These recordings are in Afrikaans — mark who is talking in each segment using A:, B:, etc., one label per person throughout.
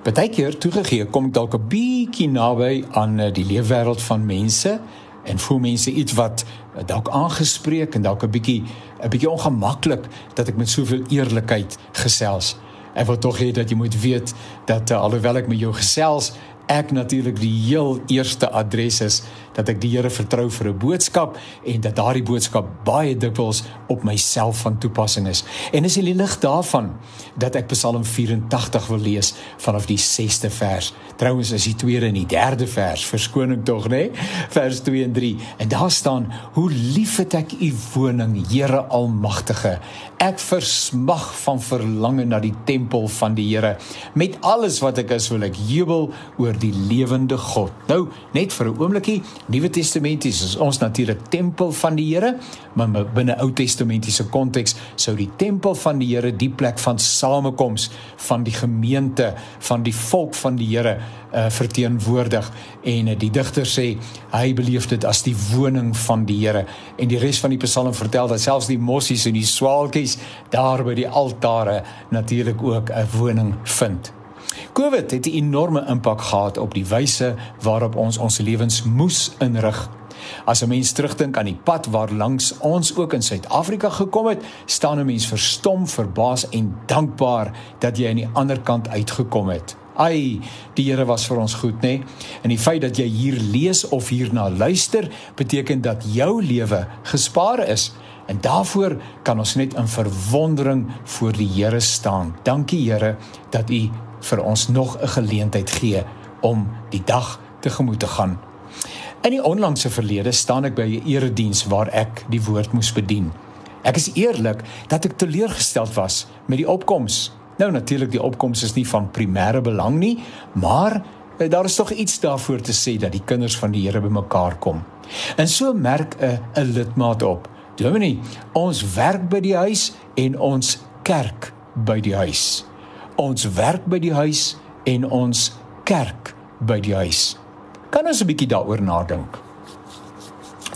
A: Partykeer toegegee kom ek dalk 'n bietjie naby aan eh, die leefwêreld van mense en voel mense iets wat eh, dalk aangespreek en dalk 'n bietjie 'n bietjie ongemaklik dat ek met soveel eerlikheid gesels. Ek wil tog hê dat jy moet weet dat uh, alhoewel ek met jou gesels, ek natuurlik die heel eerste adres is dat ek die Here vertrou vir 'n boodskap en dat daardie boodskap baie dikwels op myself van toepassing is. En is die lig daarvan dat ek Psalm 84 wil lees vanaf die 6ste vers. Trouwens is die tweede en die derde vers, verskoning tog, nê? Nee? Vers 2 en 3. En daar staan: "Hoe lief het ek u woning, Here Almagtige. Ek versmag van verlange na die tempel van die Here. Met alles wat ek is, wil ek jubel oor die lewende God." Nou, net vir 'n oombliekie, Nuwe Testamenties is ons natuurlik tempel van die Here, maar binne Ou Testamentiese konteks sou die tempel van die Here die plek van samekoms van die gemeente, van die volk van die Here uh, verteenwoordig en uh, die digter sê hy beleef dit as die woning van die Here en die res van die Psalm vertel dat selfs die mossies en die swaalkies daar by die altare natuurlik ook 'n woning vind. COVID het 'n enorme impak gehad op die wyse waarop ons ons lewens moes inrig. As 'n mens terugdink aan die pad waar langs ons ook in Suid-Afrika gekom het, staan 'n mens verstom, verbaas en dankbaar dat jy aan die ander kant uitgekom het. Ai, die Here was vir ons goed, nê? Nee? En die feit dat jy hier lees of hierna luister, beteken dat jou lewe gespaar is. En daarvoor kan ons net in verwondering voor die Here staan. Dankie Here dat U vir ons nog 'n geleentheid gee om die dag tegemoet te gaan. In die onlangse verlede staan ek by 'n erediens waar ek die woord moes bedien. Ek is eerlik dat ek teleurgesteld was met die opkoms. Nou natuurlik die opkoms is nie van primêre belang nie, maar eh, daar is tog iets daarvoor te sê dat die kinders van die Here bymekaar kom. En so merk 'n 'n lidmaat op. Dominee, ons werk by die huis en ons kerk by die huis ons werk by die huis en ons kerk by die huis. Kan ons 'n bietjie daaroor nadink?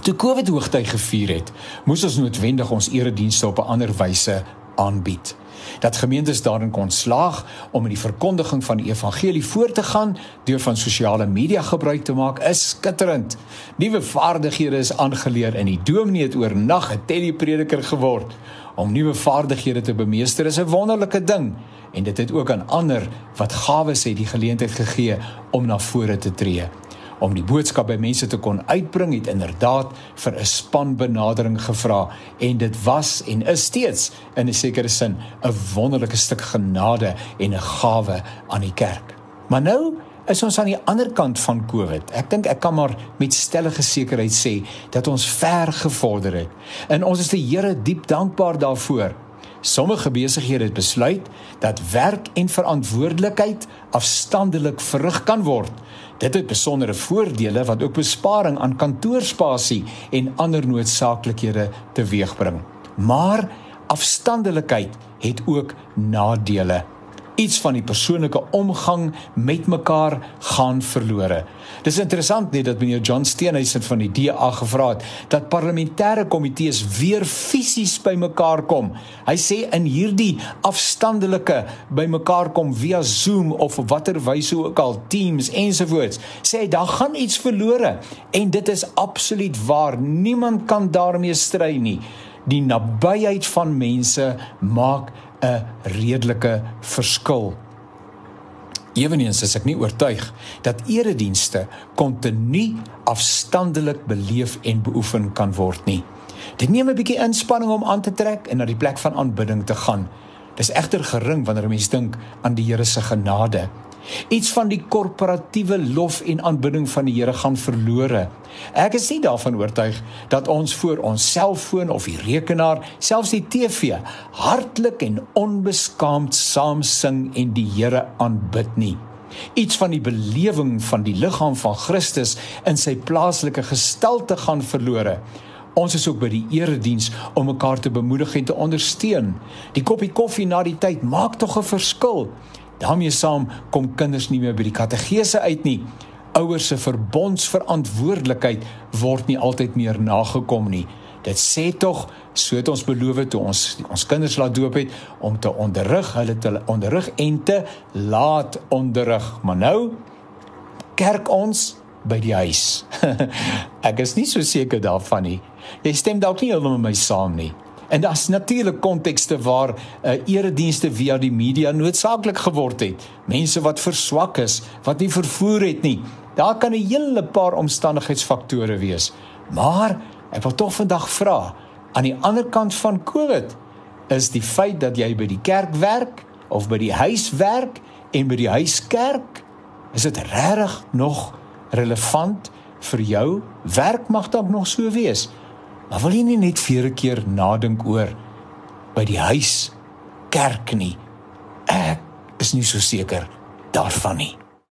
A: Toe COVID hoogtyd gevier het, moes ons noodwendig ons eredienste op 'n ander wyse aanbied. Dat gemeentes daarin kon slaag om in die verkondiging van die evangelie voort te gaan deur van sosiale media gebruik te maak, is skitterend. Nuwe vaardighede is aangeleer en die dominee het oornag 'n teleprediker geword. Om nuwe vaardighede te bemeester is 'n wonderlike ding. En dit het ook aan ander wat gawes het die geleentheid gegee om na vore te tree. Om die boodskap by mense te kon uitbring het inderdaad vir 'n span benadering gevra. En dit was en is steeds in 'n sekere sin 'n wonderlike stuk genade en 'n gawe aan die kerk. Maar nou is ons aan die ander kant van Covid. Ek dink ek kan maar met stellige sekerheid sê dat ons ver gevorder het. En ons is die Here diep dankbaar daarvoor. Sommige besighede het besluit dat werk en verantwoordelikheid afstandelik verrig kan word. Dit het besondere voordele wat ook besparing aan kantoorspasie en ander noodsaaklikhede teweegbring. Maar afstandelikheid het ook nadele iets van die persoonlike omgang met mekaar gaan verlore. Dis interessant net dat meneer John Steenhuisen van die DA gevra het dat parlementêre komitees weer fisies bymekaar kom. Hy sê in hierdie afstandelike bymekaar kom via Zoom of watter wyse ook al Teams ensovoorts. Sê hy daar gaan iets verlore en dit is absoluut waar. Niemand kan daarmee stry nie. Die nabyheid van mense maak 'n redelike verskil. Eweneens is ek nie oortuig dat eredienste kontinu afstandelik beleef en beoefen kan word nie. Dit neem 'n bietjie inspanning om aan te trek en na die plek van aanbidding te gaan. Dis egter gering wanneer 'n mens dink aan die Here se genade Iets van die korporatiewe lof en aanbidding van die Here gaan verlore. Ek is nie daarvan oortuig dat ons voor ons selfoon of die rekenaar, selfs die TV, hartlik en onbeskaamd saam sing en die Here aanbid nie. Iets van die belewing van die liggaam van Christus in sy plaaslike gestalte gaan verlore. Ons is ook by die erediens om mekaar te bemoedig en te ondersteun. Die koppie koffie na die tyd maak tog 'n verskil daarmee saam kom kinders nie meer by die kategese uit nie. Ouers se verbondsverantwoordelikheid word nie altyd meer nagekom nie. Dit sê tog so het ons beloof toe ons ons kinders laat doop het om te onderrig, hulle te onderrig en te laat onderrig. Maar nou kerk ons by die huis. ek is nie so seker daarvan nie. Jy stem dalk nie heeltemal met my saam nie. En daar's natuurlik kontekste waar uh, eredienste via die media noodsaaklik geword het. Mense wat verswak is, wat nie vervoer het nie. Daar kan 'n hele paar omstandigheidsfaktore wees. Maar ek wil tog vandag vra, aan die ander kant van COVID, is die feit dat jy by die kerk werk of by die huis werk en by die huiskerk, is dit regtig nog relevant vir jou? Werk mag dalk nog so wees. Maar wil jy nie net vir 'n keer nadink oor by die huis kerk nie? Ek is nie so seker daarvan nie.